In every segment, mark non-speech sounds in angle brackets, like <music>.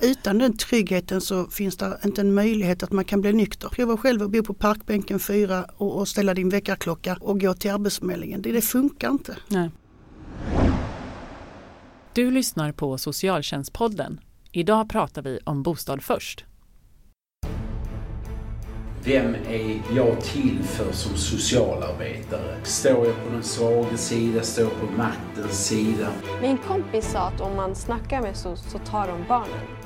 Utan den tryggheten så finns det inte en möjlighet att man kan bli nykter. Prova själv att bo på parkbänken fyra och, och ställa din väckarklocka och gå till Arbetsförmedlingen. Det, det funkar inte. Nej. Du lyssnar på Socialtjänstpodden. Idag pratar vi om Bostad först. Vem är jag till för som socialarbetare? Står jag på den svaga sida? Står jag på maktens sida? Min kompis sa att om man snackar med SOS så tar de barnen.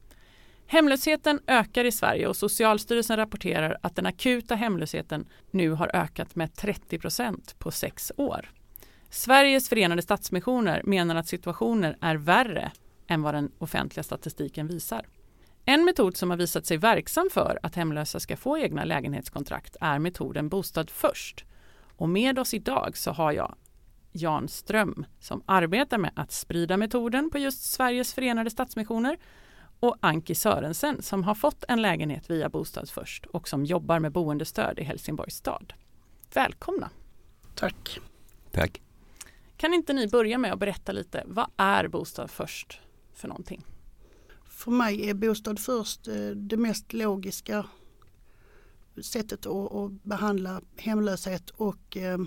Hemlösheten ökar i Sverige och Socialstyrelsen rapporterar att den akuta hemlösheten nu har ökat med 30 procent på sex år. Sveriges förenade stadsmissioner menar att situationen är värre än vad den offentliga statistiken visar. En metod som har visat sig verksam för att hemlösa ska få egna lägenhetskontrakt är metoden Bostad först. Och med oss idag så har jag Jan Ström som arbetar med att sprida metoden på just Sveriges förenade stadsmissioner och Anki Sörensen som har fått en lägenhet via Bostad först och som jobbar med boendestöd i Helsingborgs stad. Välkomna! Tack! Tack! Kan inte ni börja med att berätta lite, vad är Bostad först för någonting? För mig är Bostad först eh, det mest logiska sättet att, behandla hemlöshet och eh,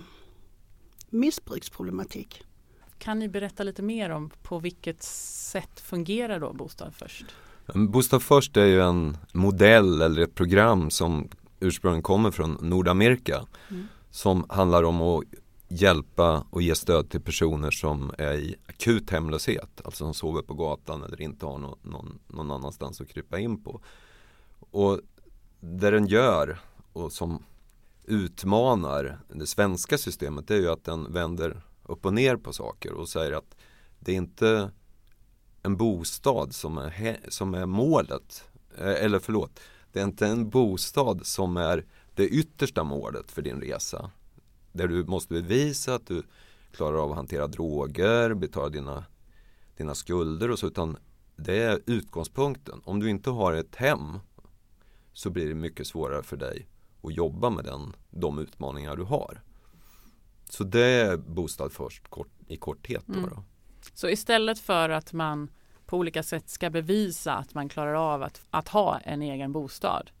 missbruksproblematik. Kan ni berätta lite mer om på vilket sätt fungerar då Bostad först? Bostad först är ju en modell eller ett program som ursprungligen kommer från Nordamerika mm. som handlar om att hjälpa och ge stöd till personer som är i akut hemlöshet, alltså som sover på gatan eller inte har någon, någon, någon annanstans att krypa in på. Och det den gör och som utmanar det svenska systemet är ju att den vänder upp och ner på saker och säger att det är inte en bostad som är, som är målet. Eh, eller förlåt, det är inte en bostad som är det yttersta målet för din resa. Där du måste bevisa att du klarar av att hantera droger, betala dina, dina skulder och så. Utan det är utgångspunkten. Om du inte har ett hem så blir det mycket svårare för dig att jobba med den, de utmaningar du har. Så det är bostad först kort, i korthet. Då, mm. då. Så istället för att man på olika sätt ska bevisa att man klarar av att, att ha en egen bostad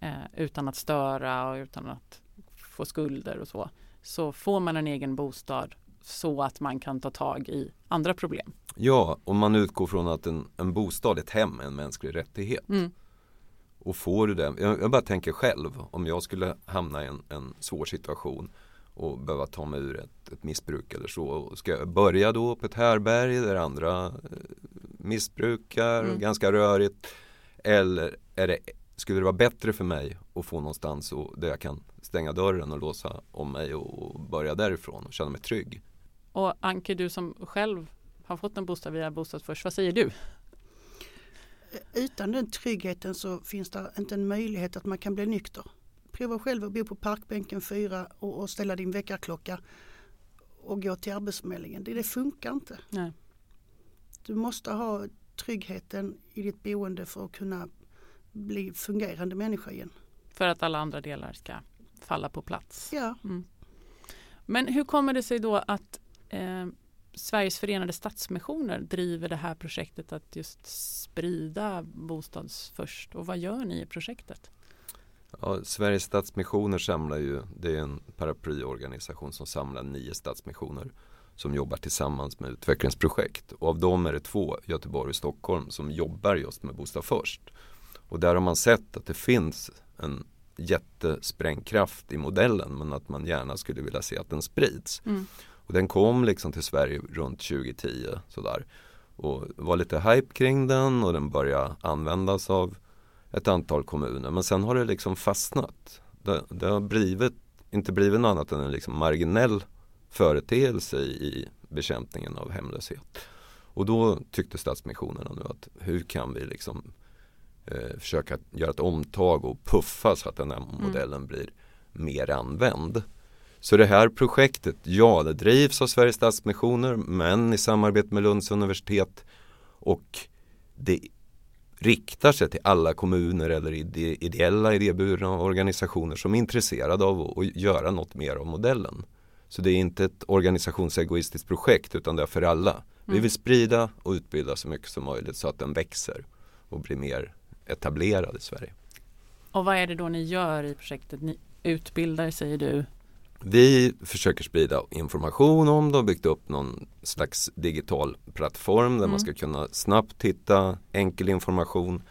eh, utan att störa och utan att få skulder och så så får man en egen bostad så att man kan ta tag i andra problem. Ja, och man utgår från att en, en bostad, ett hem, är en mänsklig rättighet. Mm. Och får du det, jag, jag, bara tänker själv om jag skulle hamna i en, en svår situation och behöva ta mig ur ett, ett missbruk eller så. Ska jag börja då på ett härberg där andra eh, missbrukar, mm. ganska rörigt. Eller är det, skulle det vara bättre för mig att få någonstans och, där jag kan stänga dörren och låsa om mig och börja därifrån och känna mig trygg. Och Anke, du som själv har fått en bostad via Bostad först, vad säger du? Utan den tryggheten så finns det inte en möjlighet att man kan bli nykter. Prova själv att bo på parkbänken fyra och, och ställa din väckarklocka och gå till Arbetsförmedlingen. Det, det funkar inte. Nej. Du måste ha tryggheten i ditt boende för att kunna bli fungerande människa igen. För att alla andra delar ska falla på plats. Ja. Mm. Men hur kommer det sig då att eh, Sveriges förenade stadsmissioner driver det här projektet att just sprida bostadsförst och vad gör ni i projektet? Ja, Sveriges stadsmissioner samlar ju, det är en paraplyorganisation som samlar nio stadsmissioner som jobbar tillsammans med utvecklingsprojekt. Och av dem är det två, Göteborg och Stockholm, som jobbar just med Bostad först. Och där har man sett att det finns en jättesprängkraft i modellen men att man gärna skulle vilja se att den sprids. Mm. Och den kom liksom till Sverige runt 2010 sådär. Och var lite hype kring den och den började användas av ett antal kommuner. Men sen har det liksom fastnat. Det, det har blivit, inte blivit något annat än en liksom marginell företeelse i bekämpningen av hemlöshet. Och då tyckte Stadsmissionerna nu att hur kan vi liksom eh, försöka göra ett omtag och puffa så att den här mm. modellen blir mer använd. Så det här projektet, ja det drivs av Sveriges Stadsmissioner men i samarbete med Lunds universitet och det riktar sig till alla kommuner eller ideella idéburna organisationer som är intresserade av att göra något mer av modellen. Så det är inte ett organisationsegoistiskt projekt utan det är för alla. Mm. Vi vill sprida och utbilda så mycket som möjligt så att den växer och blir mer etablerad i Sverige. Och vad är det då ni gör i projektet? Ni utbildar säger du vi försöker sprida information om det och byggt upp någon slags digital plattform där mm. man ska kunna snabbt hitta enkel information.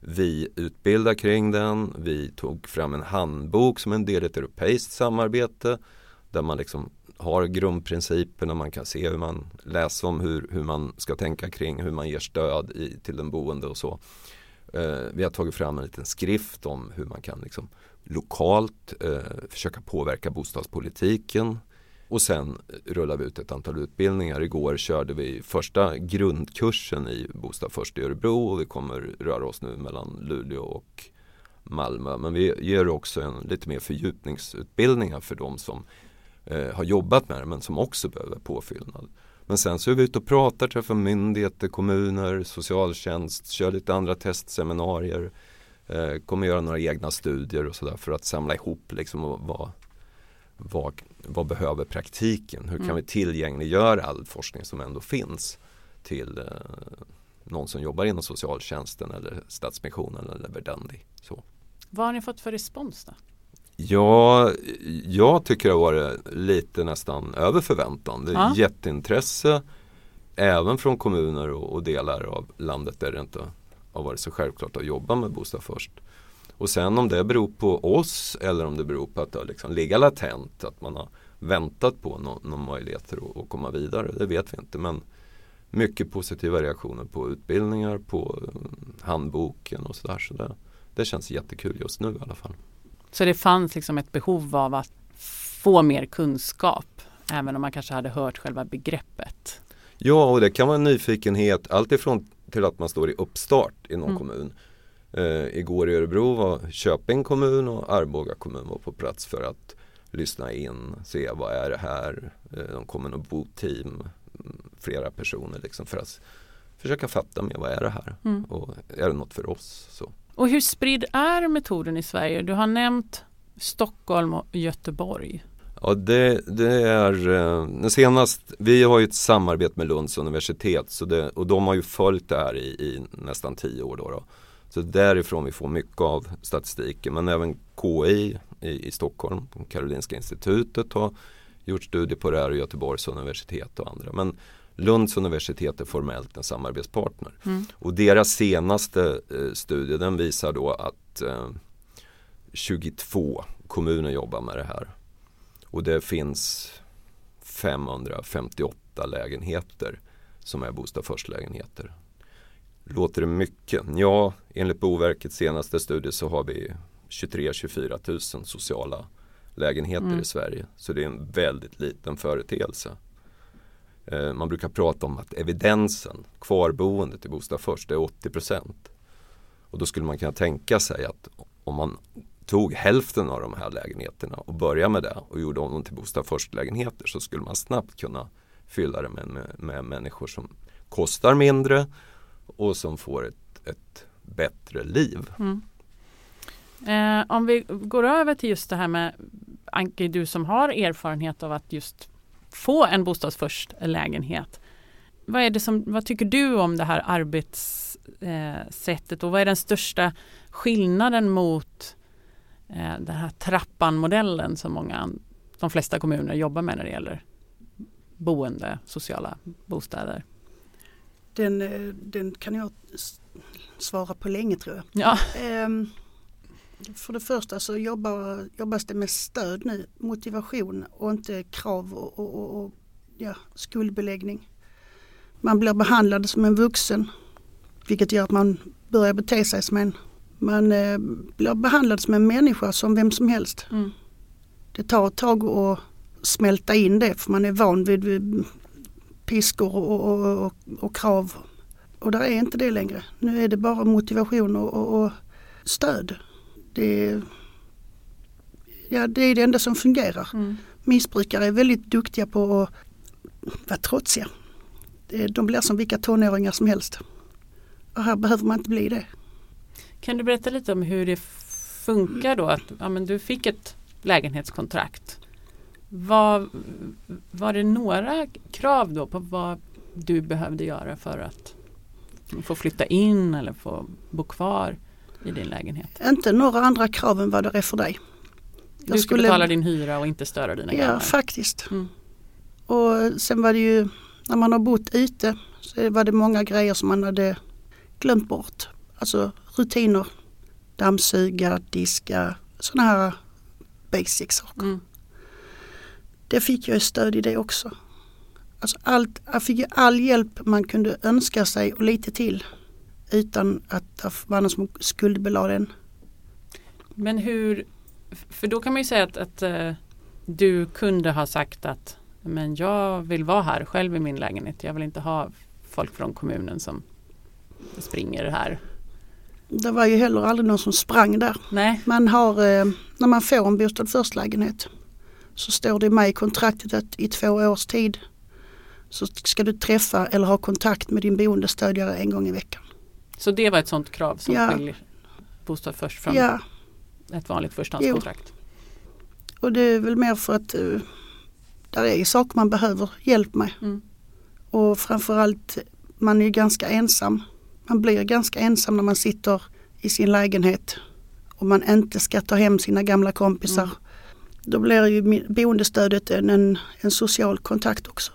Vi utbildar kring den. Vi tog fram en handbok som en del i ett europeiskt samarbete där man liksom har grundprinciperna, man kan se hur man läser om hur, hur man ska tänka kring hur man ger stöd i, till den boende och så. Eh, vi har tagit fram en liten skrift om hur man kan liksom lokalt eh, försöka påverka bostadspolitiken. Och sen rullar vi ut ett antal utbildningar. Igår körde vi första grundkursen i Bostad först i Örebro och vi kommer röra oss nu mellan Luleå och Malmö. Men vi ger också en lite mer fördjupningsutbildningar för de som eh, har jobbat med det men som också behöver påfyllnad. Men sen så är vi ute och pratar, träffar myndigheter, kommuner, socialtjänst, kör lite andra testseminarier Eh, kommer göra några egna studier och sådär för att samla ihop liksom vad, vad, vad behöver praktiken? Hur kan mm. vi tillgängliggöra all forskning som ändå finns till eh, någon som jobbar inom socialtjänsten eller Stadsmissionen eller Verdandi. Så. Vad har ni fått för respons då? Ja, jag tycker det har varit lite nästan över förväntan. Det är ja. jätteintresse även från kommuner och, och delar av landet där det inte har varit så självklart att jobba med Bostad först. Och sen om det beror på oss eller om det beror på att det har liksom legat latent, att man har väntat på några no möjligheter att, att, komma vidare, det vet vi inte. Men mycket positiva reaktioner på utbildningar, på eh, handboken och sådär. Så det, det känns jättekul just nu i alla fall. Så det fanns liksom ett behov av att få mer kunskap, även om man kanske hade hört själva begreppet? Ja, och det kan vara en nyfikenhet alltifrån till att man står i uppstart i någon mm. kommun. Eh, igår i Örebro var Köping kommun och Arboga kommun var på plats för att lyssna in, se vad är det här. Eh, de kommer något boteam, mm, flera personer liksom för att försöka fatta med vad är det här mm. och är det något för oss. Så. Och hur spridd är metoden i Sverige? Du har nämnt Stockholm och Göteborg. Ja, det, det är eh, senast, vi har ju ett samarbete med Lunds universitet så det, och de har ju följt det här i, i nästan tio år. Då, då, Så därifrån vi får mycket av statistiken men även KI i, i Stockholm, Karolinska institutet har gjort studier på det här och Göteborgs universitet och andra. Men Lunds universitet är formellt en samarbetspartner. Mm. Och deras senaste eh, studie den visar då att eh, 22 kommuner jobbar med det här. Och det finns 558 lägenheter som är Bostad först-lägenheter. Låter det mycket? Ja, enligt Boverkets senaste studie så har vi 23-24 000 sociala lägenheter mm. i Sverige. Så det är en väldigt liten företeelse. Eh, man brukar prata om att evidensen, kvarboendet i Bostad först, är 80 Och då skulle man kunna tänka sig att om man tog hälften av de här lägenheterna och började med det och gjorde om dem till bostad först-lägenheter så skulle man snabbt kunna fylla det med, med, med människor som kostar mindre och som får ett, ett bättre liv. Mm. Eh, om vi går över till just det här med Anki, du som har erfarenhet av att just få en bostadsförst lägenhet. Vad, är det som, vad tycker du om det här arbetssättet eh, och vad är den största skillnaden mot eh, den här trappan-modellen som många, de flesta kommuner jobbar med när det gäller boende, sociala bostäder? Den, eh, den kan jag svara på länge tror jag. Ja. Um, för det första så jobbar, jobbas det med stöd nu, motivation och inte krav och, och, och, och ja, skuldbeläggning. Man blir behandlad som en vuxen vilket gör att man börjar bete sig som en man eh, blir behandlad som en människa som vem som helst. Mm. Det tar ett tag att smälta in det för man är van vid, vid piskor och, och, och, och, krav. Och där är inte det längre. Nu är det bara motivation och, och stöd. Det ja, det är det enda som fungerar. Mm. Missbrukare är väldigt duktiga på att vara trotsiga. De blir som vilka tonåringar som helst. Och här behöver man inte bli det. Kan du berätta lite om hur det funkar då? Att ja, men du fick ett lägenhetskontrakt. Var, var det några krav då på vad du behövde göra för att få flytta in eller få bo kvar i din lägenhet? Inte några andra krav än vad det är för dig. Jag du skulle betala din hyra och inte störa dina Ja, grannar. faktiskt. Mm. Och sen var det ju när man har bott ute så var det många grejer som man hade glömt bort. Alltså rutiner, dammsuga, diska, sådana här basic saker. Mm. Det fick jag stöd i det också. Alltså allt, jag fick all hjälp man kunde önska sig och lite till utan att det var någon som skuldbelade en. Men hur, för då kan man ju säga att, att uh, du kunde ha sagt att men jag vill vara här själv i min lägenhet. Jag vill inte ha folk från kommunen som springer här. Det var ju heller aldrig någon som sprang där. Nej. Man har, eh, när man får en bostad först lägenhet så står det med i kontraktet att i två års tid så ska du träffa eller ha kontakt med din boendestödjare en gång i veckan. Så det var ett sånt krav som ja. skiljer bostad först från ja. ett vanligt förstahandskontrakt? Och det är väl mer för att uh, där är saker man behöver hjälp med. Mm. Och framförallt man är ganska ensam. Man blir ganska ensam när man sitter i sin lägenhet och man inte ska ta hem sina gamla kompisar. Mm. Då blir ju boendestödet en, en, en social kontakt också.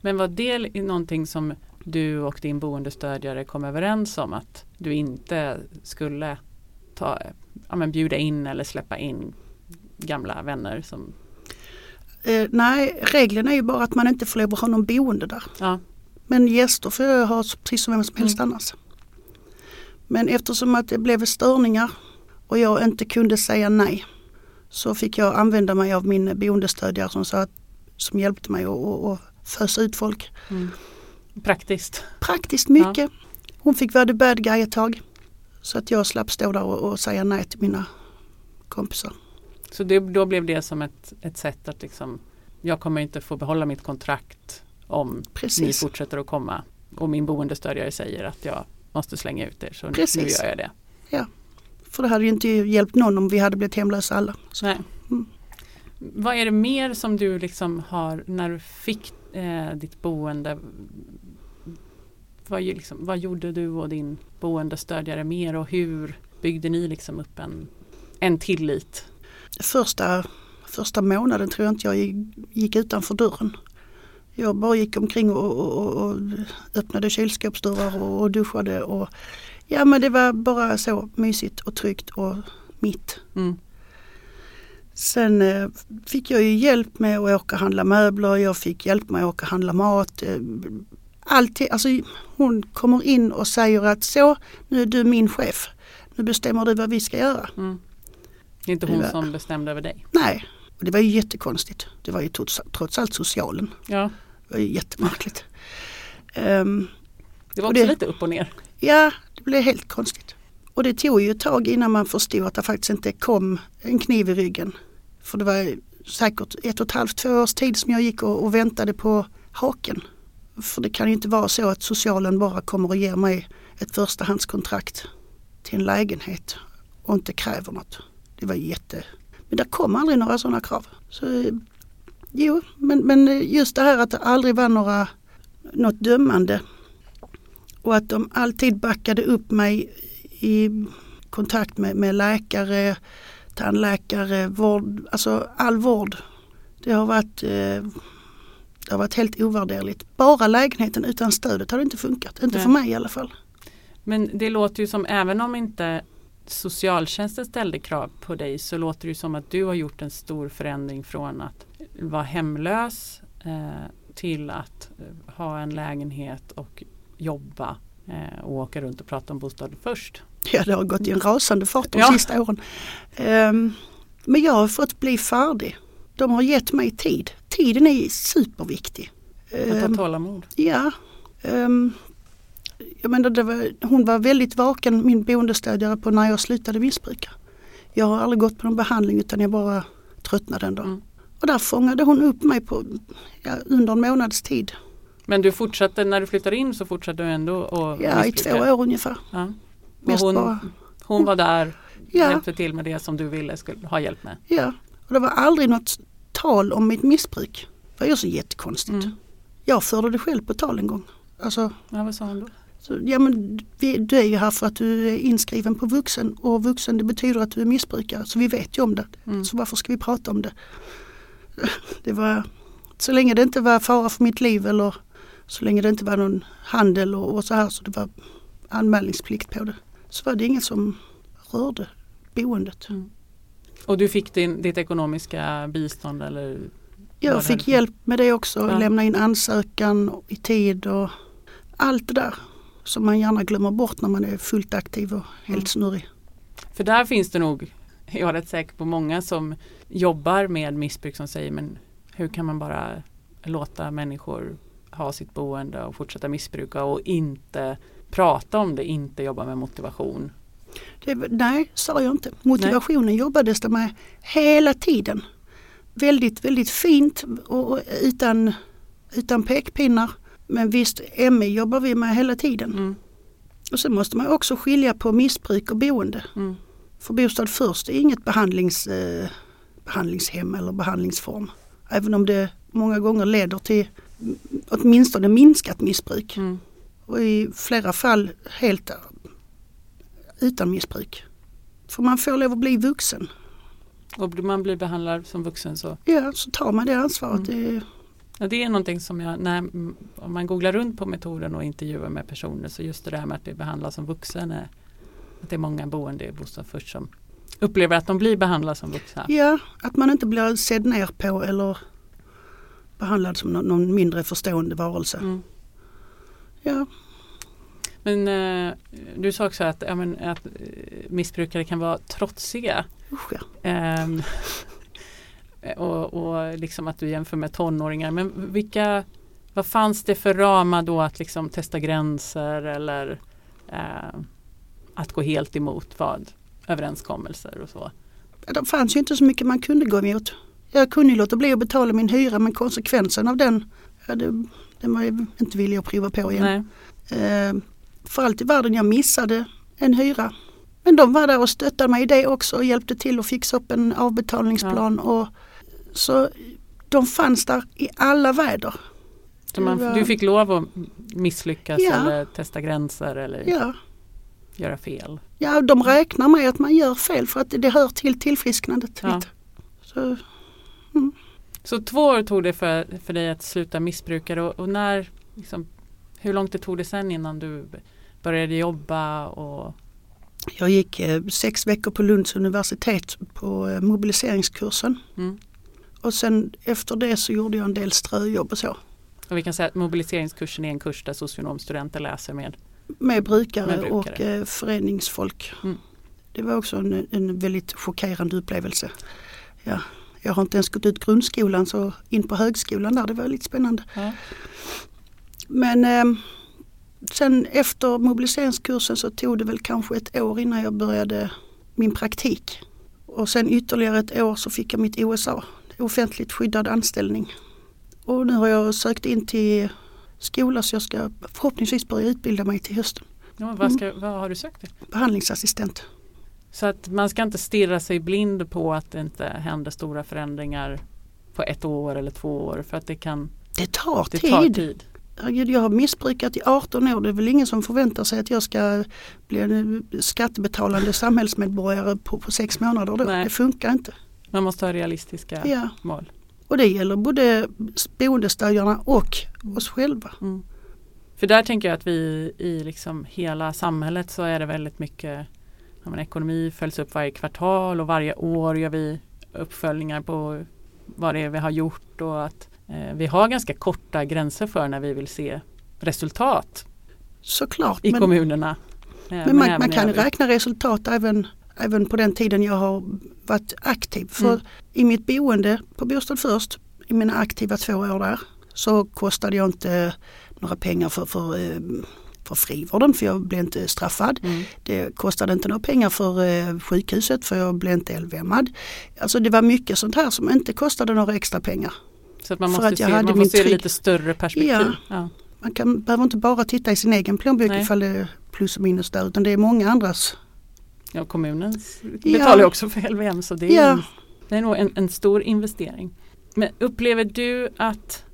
Men var det någonting som du och din boendestödjare kom överens om att du inte skulle ta, ja, men bjuda in eller släppa in gamla vänner som eh, Nej, reglerna är ju bara att man inte får lov att ha någon boende där. Ja. Men gäster får jag ha precis som vem som helst mm. annars. Men eftersom att det blev störningar och jag inte kunde säga nej så fick jag använda mig av min boendestödjare som, sa att, som hjälpte mig att fösa ut folk. Mm. Praktiskt. Praktiskt mycket. Ja. Hon fick vara the bad guy ett tag. Så att jag slapp stå där och, och säga nej till mina kompisar. Så det, då blev det som ett, ett sätt att liksom jag kommer inte få behålla mitt kontrakt om Precis. ni fortsätter att komma och min boendestödjare säger att jag måste slänga ut er så Precis. nu gör jag det. Ja, för det hade ju inte hjälpt någon om vi hade blivit hemlösa alla. Så. Nej. Mm. Vad är det mer som du liksom har när du fick eh, ditt boende? Vad, liksom, vad gjorde du och din boendestödjare mer och hur byggde ni liksom upp en, en tillit? Första, första månaden tror jag inte jag gick utanför dörren. Jag bara gick omkring och, och, och öppnade kylskåpsdörrar och, och duschade. Och, ja men det var bara så mysigt och tryggt och mitt. Mm. Sen eh, fick jag ju hjälp med att åka och handla möbler, jag fick hjälp med att åka och handla mat. Eh, alltid, alltså hon kommer in och säger att så, nu är du min chef. Nu bestämmer du vad vi ska göra. Mm. Det är inte hon var, som bestämde över dig? Nej, och det var ju jättekonstigt. Det var ju trots, trots allt socialen. Ja. Det var jättemärkligt. Um, det var också det, lite upp och ner. Ja, det blev helt konstigt. Och det tog ju ett tag innan man förstod att det faktiskt inte kom en kniv i ryggen. För det var säkert ett och ett halvt, två års tid som jag gick och, och väntade på haken. För det kan ju inte vara så att socialen bara kommer och ger mig ett förstahandskontrakt till en lägenhet och inte kräver något. Det var jätte... Men det kom aldrig några sådana krav. Så, jo, men, men just det här att det aldrig var några, något dömande och att de alltid backade upp mig i kontakt med, med läkare, tandläkare, vård, alltså all vård. Det har varit, eh, det har varit helt ovärderligt. Bara lägenheten utan stödet har inte funkat, inte Nej. för mig i alla fall. Men det låter ju som även om inte socialtjänsten ställde krav på dig så låter det som att du har gjort en stor förändring från att vara hemlös eh, till att eh, ha en lägenhet och jobba eh, och åka runt och prata om bostad först. Ja det har gått i en rasande fart de ja. sista åren. Um, men jag har fått bli färdig. De har gett mig tid. Tiden är superviktig. Att ha ehm, tålamod. Ja. Um, jag menar, var, hon var väldigt vaken, min boendestödjare, på när jag slutade missbruka. Jag har aldrig gått på någon behandling utan jag bara tröttnade en dag. Mm. Och där fångade hon upp mig på, ja, under en månads tid. Men du fortsatte, när du flyttade in så fortsatte du ändå att Ja, i två år ungefär. Ja. hon, bara, hon var där ja. hjälpte till med det som du ville skulle ha hjälp med? Ja, och det var aldrig något tal om mitt missbruk. Det var ju så jättekonstigt. Mm. Jag förde det själv på tal en gång. Alltså, ja, vad sa hon då? Så, ja men du är ju här för att du är inskriven på vuxen och vuxen det betyder att du är missbrukare så vi vet ju om det. Mm. Så varför ska vi prata om det? Det var så länge det inte var fara för mitt liv eller så länge det inte var någon handel och, och så här så det var anmälningsplikt på det. Så var det ingen som rörde boendet. Mm. Och du fick din, ditt ekonomiska bistånd eller? Jag fick hjälp med det också, ja. lämna in ansökan i tid och allt det där som man gärna glömmer bort när man är fullt aktiv och helt mm. snurrig. För där finns det nog, <laughs> jag är rätt säker på många som jobbar med missbruk som säger men hur kan man bara låta människor ha sitt boende och fortsätta missbruka och inte prata om det, inte jobba med motivation. Det, nej, sa jag inte. Motivationen nej. jobbades det med hela tiden. Väldigt, väldigt fint och utan, utan pekpinnar. Men visst, ME jobbar vi med hela tiden. Mm. Och sen måste man också skilja på missbruk och boende. Mm. För Bostad först är inget behandlings, eh, behandlingshem eller behandlingsform. Även om det många gånger leder till åtminstone minskat missbruk. Mm. Och i flera fall helt utan missbruk. För man får lov att bli vuxen. Och man blir behandlad som vuxen så? Ja, så tar man det ansvaret. Mm. Det, Ja, det är någonting som jag, när, om man googlar runt på metoden och intervjuar med personer så just det där med att bli behandlad som vuxen är att det är många boende i Bostad först som upplever att de blir behandlade som vuxna. Ja, att man inte blir sedd ner på eller behandlad som någon, någon mindre förstående varelse. Mm. Ja. Men eh, du sa också att, ja, men, att eh, missbrukare kan vara trotsiga. Usch, ja. eh, <laughs> och, och liksom att du jämför med tonåringar. Men vilka, vad fanns det för ramar då att liksom testa gränser eller eh, att gå helt emot vad överenskommelser och så? Det fanns ju inte så mycket man kunde gå emot. Jag kunde låta bli att betala min hyra men konsekvensen av den, ja, det, den var jag inte villig att prova på igen. Eh, för allt i världen jag missade en hyra. Men de var där och stöttade mig i det också och hjälpte till att fixa upp en avbetalningsplan. Ja. Och, så de fanns där i alla väder. Så man. Du fick lov att misslyckas ja. eller testa gränser eller ja. Göra fel? Ja, de räknar med att man gör fel för att det hör till tillfrisknandet. Ja. Så, mm. så två år tog det för, för dig att sluta missbruka och, och när, liksom, hur långt det tog det sen innan du började jobba? Och... Jag gick eh, sex veckor på Lunds universitet på eh, mobiliseringskursen. Mm. Och sen efter det så gjorde jag en del ströjobb och så. Och vi kan säga att mobiliseringskursen är en kurs där socionomstudenter läser med med brukare, med brukare. och eh, föreningsfolk. Mm. Det var också en, en väldigt chockerande upplevelse. Ja, jag har inte ens gått ut grundskolan så in på högskolan där, det var lite spännande. Ja. Men eh, sen efter mobiliseringskursen så tog det väl kanske ett år innan jag började min praktik. Och sen ytterligare ett år så fick jag mitt OSA, offentligt skyddad anställning. Och nu har jag sökt in till skola så jag ska förhoppningsvis börja utbilda mig till hösten. Ja, vad, ska, mm. vad har du sökt till? Behandlingsassistent. Så att man ska inte stirra sig blind på att det inte händer stora förändringar på ett år eller två år för att det kan Det tar, det tid. Tar tid. Jag har missbrukat i 18 år. Det är väl ingen som förväntar sig att jag ska bli en skattebetalande samhällsmedborgare på, på sex månader. Då. Det funkar inte. Man måste ha realistiska ja. mål. Och det gäller både boendestödjarna och oss själva. Mm. För där tänker jag att vi i liksom hela samhället så är det väldigt mycket ja, ekonomi följs upp varje kvartal och varje år gör vi uppföljningar på vad det är vi har gjort och att eh, vi har ganska korta gränser för när vi vill se resultat Såklart, i men, kommunerna. Men, men man, man kan räkna resultat även även på den tiden jag har varit aktiv. För mm. i mitt boende på Bostad först, i mina aktiva två år där, så kostade jag inte några pengar för, för, eh, för frivården för jag blev inte straffad. Mm. Det kostade inte några pengar för eh, sjukhuset för jag blev inte LVMad. Alltså det var mycket sånt här som inte kostade några extra pengar. Så att man måste, se, man måste se det lite större perspektiv. Ja. ja. Man kan, behöver inte bara titta i sin egen plånbok ifall det är plus och minus där utan det är många andras. Ja kommunen betalar ja. också för LVM så det är, ja. det är nog en, en stor investering. Men upplever du att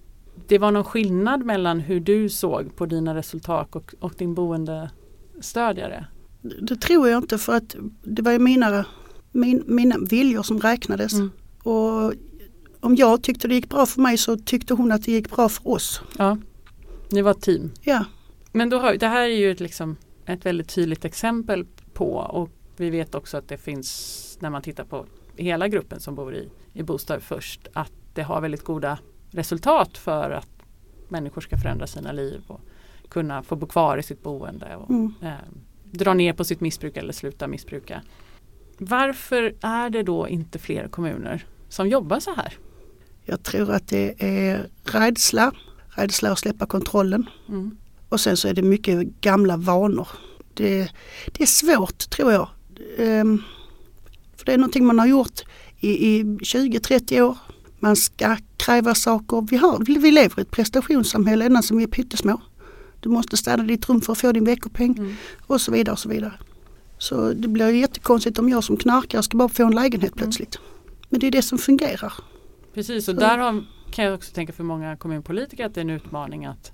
det var någon skillnad mellan hur du såg på dina resultat och, och din boendestödjare? Det tror jag inte för att det var ju mina, min, mina viljor som räknades. Mm. Och om jag tyckte det gick bra för mig så tyckte hon att det gick bra för oss. Ja, ni var ett team. Ja. Men då har, det här är ju ett, liksom, ett väldigt tydligt exempel på och vi vet också att det finns när man tittar på hela gruppen som bor i, i bostad först att det har väldigt goda resultat för att människor ska förändra sina liv och kunna få bo kvar i sitt boende och mm. eh, dra ner på sitt missbruk eller sluta missbruka. Varför är det då inte fler kommuner som jobbar så här? Jag tror att det är rädsla, rädsla att släppa kontrollen. Mm. Och sen så är det mycket gamla vanor. Det, det är svårt tror jag. Um, för det är någonting man har gjort i, i 20-30 år man ska kräva saker. Vi, har, vi lever i ett prestationssamhälle ända som vi är pyttesmå. Du måste städa ditt rum för att få din veckopeng mm. och så vidare. och Så vidare. Så det blir jättekonstigt om jag som knarkare ska bara få en lägenhet mm. plötsligt. Men det är det som fungerar. Precis och så. där har, kan jag också tänka för många kommunpolitiker att det är en utmaning att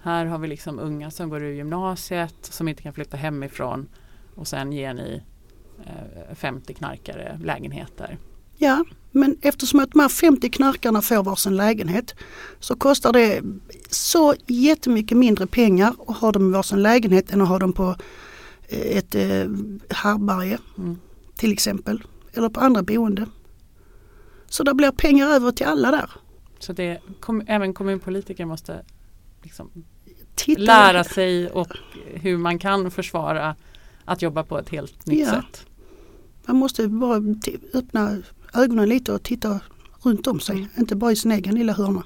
här har vi liksom unga som går ur gymnasiet som inte kan flytta hemifrån och sen ger ni eh, 50 knarkare lägenheter. Ja, men eftersom att de här 50 knarkarna får varsin lägenhet så kostar det så jättemycket mindre pengar att ha dem i varsin lägenhet än att ha dem på eh, ett eh, härberge mm. till exempel. Eller på andra boende. Så det blir pengar över till alla där. Så det, kom, även kommunpolitiker måste liksom lära sig och hur man kan försvara att jobba på ett helt nytt ja. sätt. Man måste bara öppna ögonen lite och titta runt om sig. Mm. Inte bara i sin egen lilla hörna.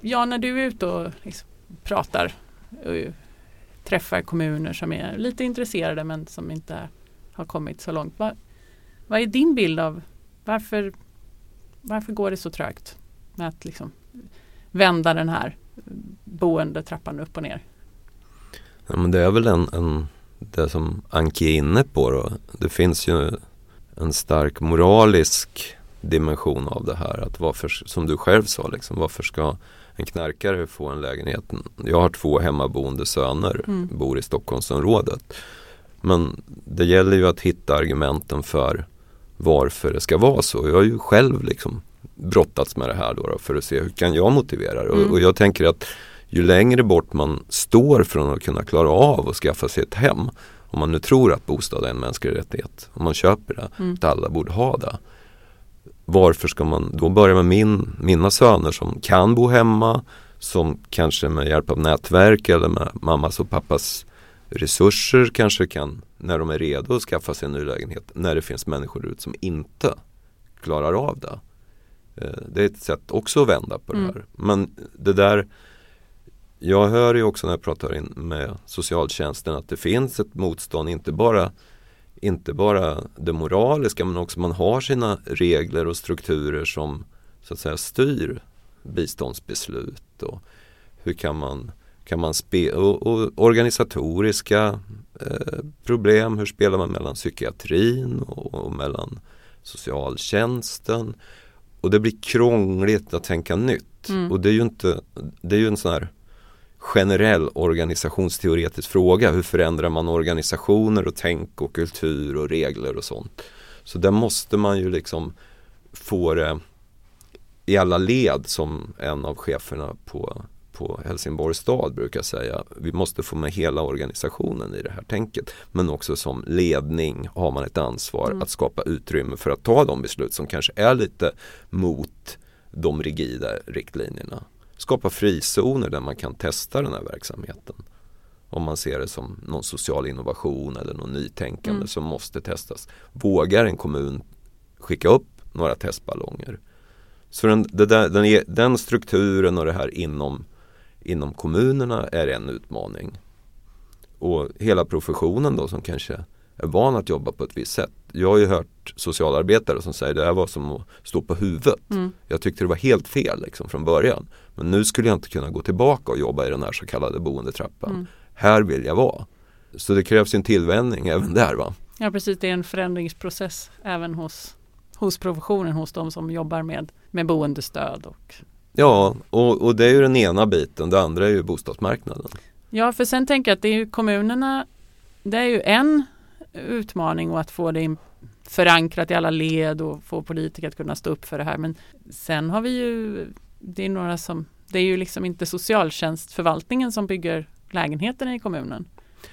Ja, när du är ute och liksom pratar och träffar kommuner som är lite intresserade men som inte har kommit så långt. Vad, vad är din bild av varför, varför går det så trögt med att liksom vända den här boendetrappan upp och ner? Ja, men det är väl en, en det som Anki är inne på då. Det finns ju en stark moralisk dimension av det här. Att varför, som du själv sa, liksom, varför ska en knarkare få en lägenhet? Jag har två hemmaboende söner, mm. bor i Stockholmsområdet. Men det gäller ju att hitta argumenten för varför det ska vara så. Jag har ju själv liksom brottats med det här då, då för att se hur kan jag motivera det. Mm. Och, och, jag tänker att ju längre bort man står från att kunna klara av att skaffa sig ett hem. Om man nu tror att bostad är en mänsklig rättighet. Om man köper det, mm. att alla borde ha det varför ska man då börja med min, mina söner som kan bo hemma, som kanske med hjälp av nätverk eller med mammas och pappas resurser kanske kan, när de är redo att skaffa sig en ny lägenhet, när det finns människor ut som inte klarar av det. Eh, det är ett sätt också att vända på mm. det här. Men det där Jag hör ju också när jag pratar in med socialtjänsten att det finns ett motstånd, inte bara inte bara det moraliska men också man har sina regler och strukturer som så att säga styr biståndsbeslut och hur kan man, kan man spe och, och organisatoriska eh, problem, hur spelar man mellan psykiatrin och, och mellan socialtjänsten och det blir krångligt att tänka nytt mm. och det är ju inte, det är ju en sån här generell organisationsteoretisk fråga. Hur förändrar man organisationer och tänk och kultur och regler och sånt. Så där måste man ju liksom få det i alla led som en av cheferna på, på Helsingborgs stad brukar säga. Vi måste få med hela organisationen i det här tänket. Men också som ledning har man ett ansvar mm. att skapa utrymme för att ta de beslut som kanske är lite mot de rigida riktlinjerna skapa frizoner där man kan testa den här verksamheten. Om man ser det som någon social innovation eller någon nytänkande mm. som måste testas. Vågar en kommun skicka upp några testballonger? Så den, där, den, den, strukturen och det här inom, inom kommunerna är en utmaning. och hela professionen då som kanske är van att jobba på ett visst sätt. Jag har ju hört socialarbetare som säger det här var som att stå på huvudet. Mm. Jag tyckte det var helt fel liksom, från början. Men nu skulle jag inte kunna gå tillbaka och jobba i den här så kallade boendetrappan. Mm. Här vill jag vara. Så det krävs en tillvänjning även där. va? Ja precis, det är en förändringsprocess även hos, hos professionen, hos de som jobbar med, med boendestöd. Och... Ja, och, och det är ju den ena biten. Det andra är ju bostadsmarknaden. Ja, för sen tänker jag att det är ju kommunerna, det är ju en utmaning och att få det förankrat i alla led och få politiker att kunna stå upp för det här. Men sen har vi ju, det är några som, det är ju liksom inte socialtjänstförvaltningen som bygger lägenheterna i kommunen.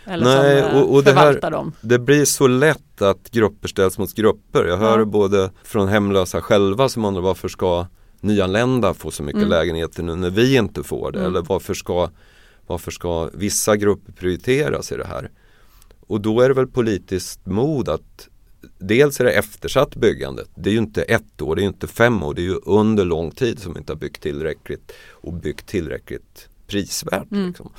Eller Nej, som, och, och det, här, dem. det blir så lätt att grupper ställs mot grupper. Jag hör ja. både från hemlösa själva som undrar varför ska nyanlända få så mycket mm. lägenheter nu när vi inte får det? Mm. Eller varför ska, varför ska vissa grupper prioriteras i det här? Och då är det väl politiskt mod att Dels är det eftersatt byggandet. Det är ju inte ett år, det är ju inte fem år. Det är ju under lång tid som vi inte har byggt tillräckligt och byggt tillräckligt prisvärt. Mm. Liksom.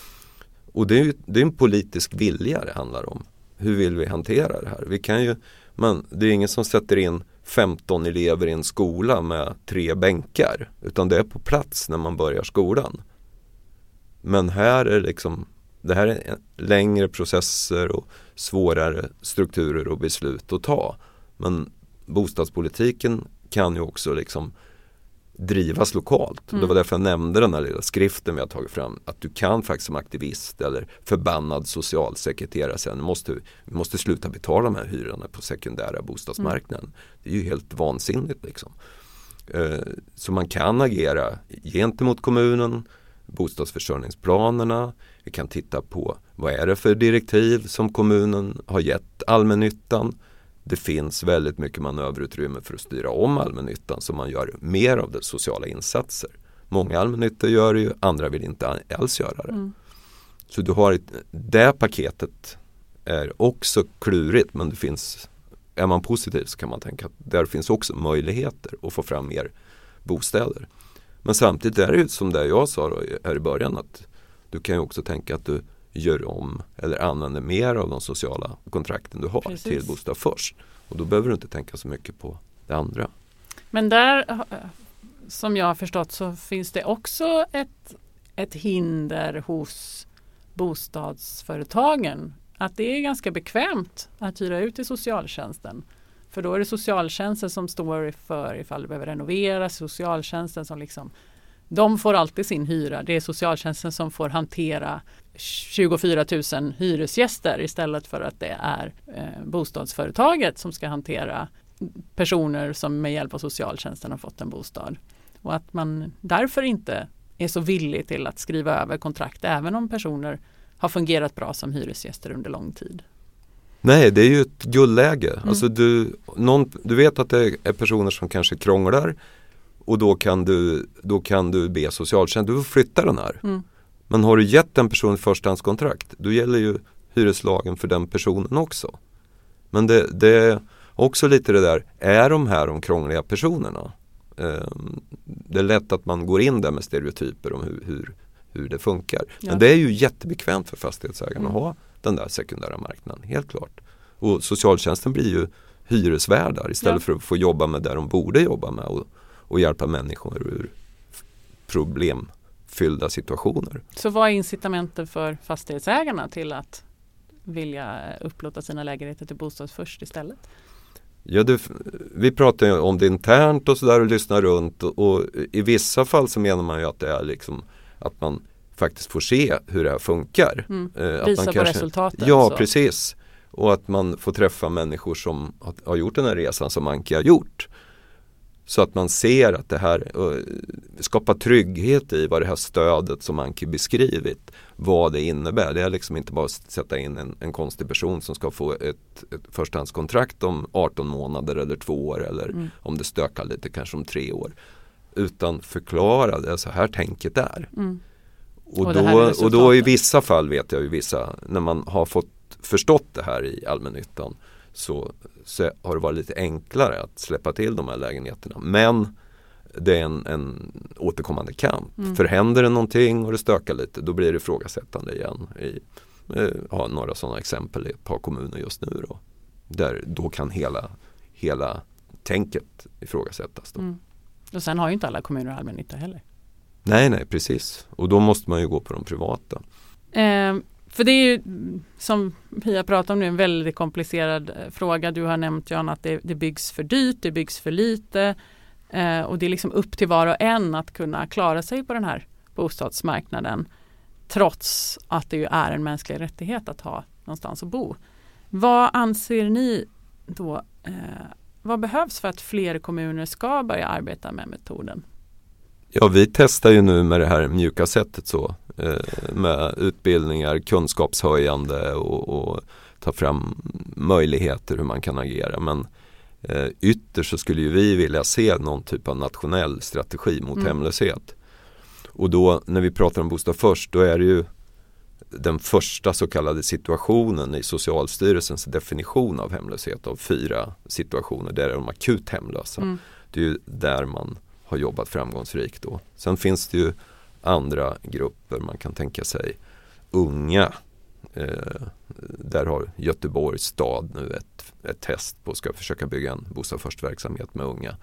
Och det är ju det är en politisk vilja det handlar om. Hur vill vi hantera det här? Vi kan ju, men det är ingen som sätter in 15 elever i en skola med tre bänkar. Utan det är på plats när man börjar skolan. Men här är det liksom det här är längre processer och svårare strukturer och beslut att ta. Men bostadspolitiken kan ju också liksom drivas lokalt. Mm. Det var därför jag nämnde den här lilla skriften vi har tagit fram. Att du kan faktiskt som aktivist eller förbannad socialsekreterare säga måste vi måste sluta betala de här hyrorna på sekundära bostadsmarknaden. Mm. Det är ju helt vansinnigt liksom. Eh, så man kan agera gentemot kommunen, bostadsförsörjningsplanerna. Vi kan titta på vad är det för direktiv som kommunen har gett allmännyttan. Det finns väldigt mycket manöverutrymme för att styra om allmännyttan så man gör mer av det sociala insatser. Många allmännyttor gör det ju, andra vill inte alls göra det. Mm. Så du har det paketet är också klurigt men det finns är man positiv så kan man tänka att där finns också möjligheter att få fram mer bostäder. Men samtidigt är det ju som det jag sa då, här i början att du kan ju också tänka att du gör om eller använder mer av de sociala kontrakten du har Precis. till bostad först. Och då behöver du inte tänka så mycket på det andra. Men där som jag har förstått så finns det också ett, ett hinder hos bostadsföretagen att det är ganska bekvämt att hyra ut till socialtjänsten. För då är det socialtjänsten som står för ifall det behöver renoveras, socialtjänsten som liksom de får alltid sin hyra. Det är socialtjänsten som får hantera 24 000 hyresgäster istället för att det är eh, bostadsföretaget som ska hantera personer som med hjälp av socialtjänsten har fått en bostad. Och att man därför inte är så villig till att skriva över kontrakt även om personer har fungerat bra som hyresgäster under lång tid. Nej, det är ju ett guldläge. Mm. Alltså du, någon, du vet att det är personer som kanske krånglar och då kan du, då kan du be socialtjänsten, du får flytta den här. Mm. Men har du gett en person förstahandskontrakt, då gäller ju hyreslagen för den personen också. Men det, det är också lite det där, är de här de krångliga personerna? Um, det är lätt att man går in där med stereotyper om hur, hur, hur det funkar. Ja. Men det är ju jättebekvämt för fastighetsägarna mm. att ha den där sekundära marknaden, helt klart. Och socialtjänsten blir ju hyresvärdar istället ja. för att få jobba med det de borde jobba med och, och hjälpa människor ur problemfyllda situationer. Så vad är incitamenten för fastighetsägarna till att vilja upplåta sina lägenheter till bostad först istället? Ja, det, vi pratar om det internt och sådär och lyssnar runt och, och, i vissa fall så menar man ju att det är liksom att man faktiskt får se hur det här funkar. Mm. Eh, Visa på kanske, resultatet. Ja, så. precis. Och att man får träffa människor som har gjort den här resan som Anki har gjort. Så att man ser att det här skapar trygghet i vad det här stödet som Anki beskrivit, vad det innebär. Det är liksom inte bara att sätta in en, en konstig person som ska få ett, ett förstahandskontrakt om 18 månader eller två år eller mm. om det stökar lite kanske om tre år. Utan förklara det, så här tänket är. Mm. Och, och, då, och då i vissa fall vet jag ju vissa, när man har fått förstått det här i allmännyttan så, så har det varit lite enklare att släppa till de här lägenheterna. Men det är en, en återkommande kamp. Mm. För händer det någonting och det stökar lite då blir det ifrågasättande igen i eh, har några sådana exempel i ett par kommuner just nu då. Där då kan hela, hela tänket ifrågasättas. Då. Mm. Och sen har ju inte alla kommuner allmännytta heller. Nej, nej precis. Och då måste man ju gå på de privata. Eh, för det är ju som Pia pratar om nu en väldigt komplicerad eh, fråga. Du har nämnt Jan att det, det byggs för dyrt, det byggs för lite. Eh, och det är liksom upp till var och en att kunna klara sig på den här bostadsmarknaden. Trots att det ju är en mänsklig rättighet att ha någonstans att bo. Vad anser ni då eh, vad behövs för att fler kommuner ska börja arbeta med metoden? Ja, vi testar ju nu med det här mjuka sättet så eh, med utbildningar, kunskapshöjande och, och ta fram möjligheter hur man kan agera. Men eh, ytterst så skulle ju vi vilja se någon typ av nationell strategi mot mm. hemlöshet. Och då när vi pratar om Bostad först då är det ju den första så kallade situationen i Socialstyrelsens definition av hemlöshet av fyra situationer. Där är de akut hemlösa. Mm. Det är ju där man har jobbat framgångsrikt då. Sen finns det ju andra grupper. Man kan tänka sig unga. Eh, där har Göteborgs stad nu ett, ett test på att ska försöka bygga en Bostad först-verksamhet med unga.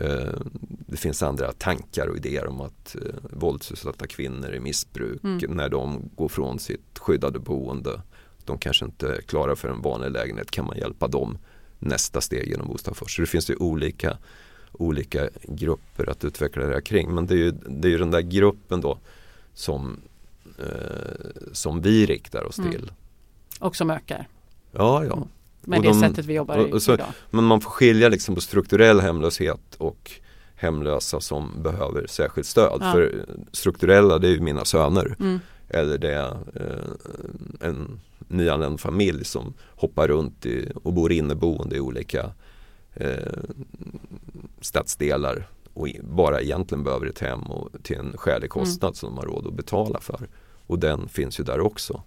Eh, det finns andra tankar och idéer om att eh, våldsutsatta kvinnor i missbruk mm. när de går från sitt skyddade boende. De kanske inte klarar för en vanlig lägenhet. Kan man hjälpa dem nästa steg genom Bostad först? Så det finns ju olika, olika grupper att utveckla det här kring. Men det är ju, det är ju den där gruppen då som, eh, som vi riktar oss mm. till. Och som ökar. Ja, ja. Mm med det de, sättet vi jobbar och, och så, idag. Men man får skilja liksom på strukturell hemlöshet och hemlösa som behöver särskilt stöd. Ja. För strukturella det är ju mina söner. Mm. Eller det är eh, en nyanländ familj som hoppar runt i, och bor inneboende i olika eh, stadsdelar och bara egentligen behöver ett hem och till en skälig kostnad mm. som de har råd att betala för. Och den finns ju där också.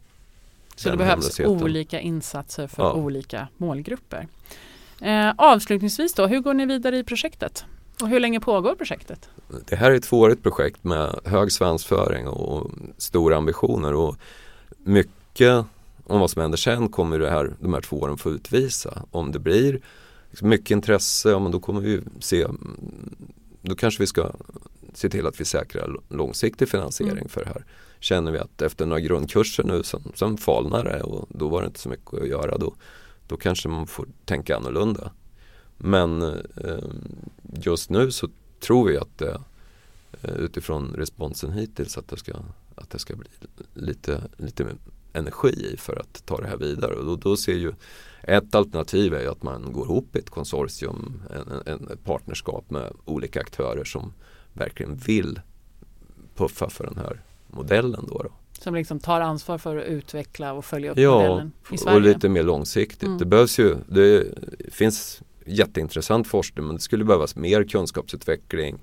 Så det behövs olika insatser för ja. olika målgrupper. Eh, avslutningsvis då, hur går ni vidare i projektet? Och hur länge pågår projektet? Det här är ett tvåårigt projekt med hög svansföring och stora ambitioner och mycket om vad som händer sen kommer det här, de här två åren få utvisa. Om det blir mycket intresse, ja, men då kommer vi se, då kanske vi ska se till att vi säkrar långsiktig finansiering mm. för det här känner vi att efter några grundkurser nu sen, sen falnar det och då var det inte så mycket att göra. Då, då kanske man får tänka annorlunda. Men eh, just nu så tror vi att det eh, utifrån responsen hittills att det ska, att det ska bli lite, lite energi för att ta det här vidare. Och då, då ser ju ett alternativ är att man går ihop i ett konsortium, en, en, ett partnerskap med olika aktörer som verkligen vill puffa för den här modellen då. då. Som liksom tar ansvar för att utveckla och följa upp ja, modellen i Sverige? Ja, och lite mer långsiktigt. Mm. Det behövs ju, det finns jätteintressant forskning men det skulle behövas mer kunskapsutveckling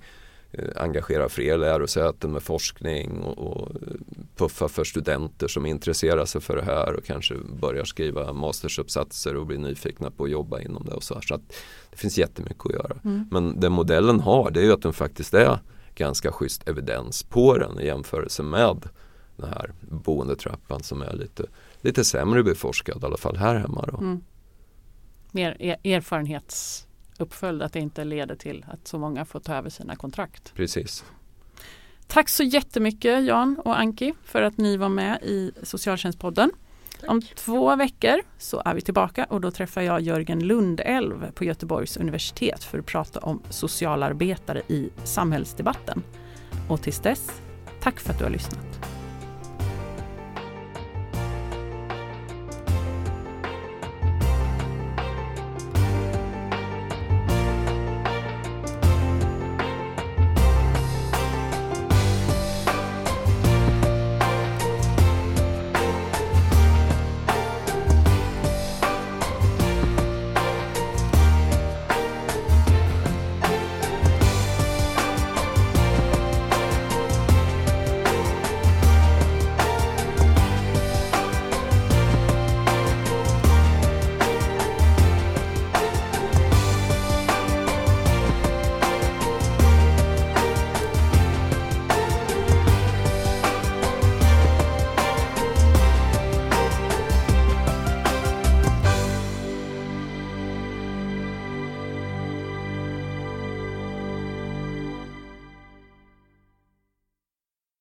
engagera fler lärosäten med forskning och, och, puffa för studenter som intresserar sig för det här och kanske börjar skriva mastersuppsatser och blir nyfikna på att jobba inom det och så. så att det finns jättemycket att göra. Mm. Men den modellen har det är ju att den faktiskt är ganska schysst evidens på den i jämförelse med den här boendetrappan som är lite, lite sämre beforskad, i alla fall här hemma. Då. Mm. Mer er erfarenhetsuppföljd, att det inte leder till att så många får ta över sina kontrakt. Precis. Tack så jättemycket Jan och Anki för att ni var med i Socialtjänstpodden. Om två veckor så är vi tillbaka och då träffar jag Jörgen Lundelv på Göteborgs universitet för att prata om socialarbetare i samhällsdebatten. Och tills dess, tack för att du har lyssnat.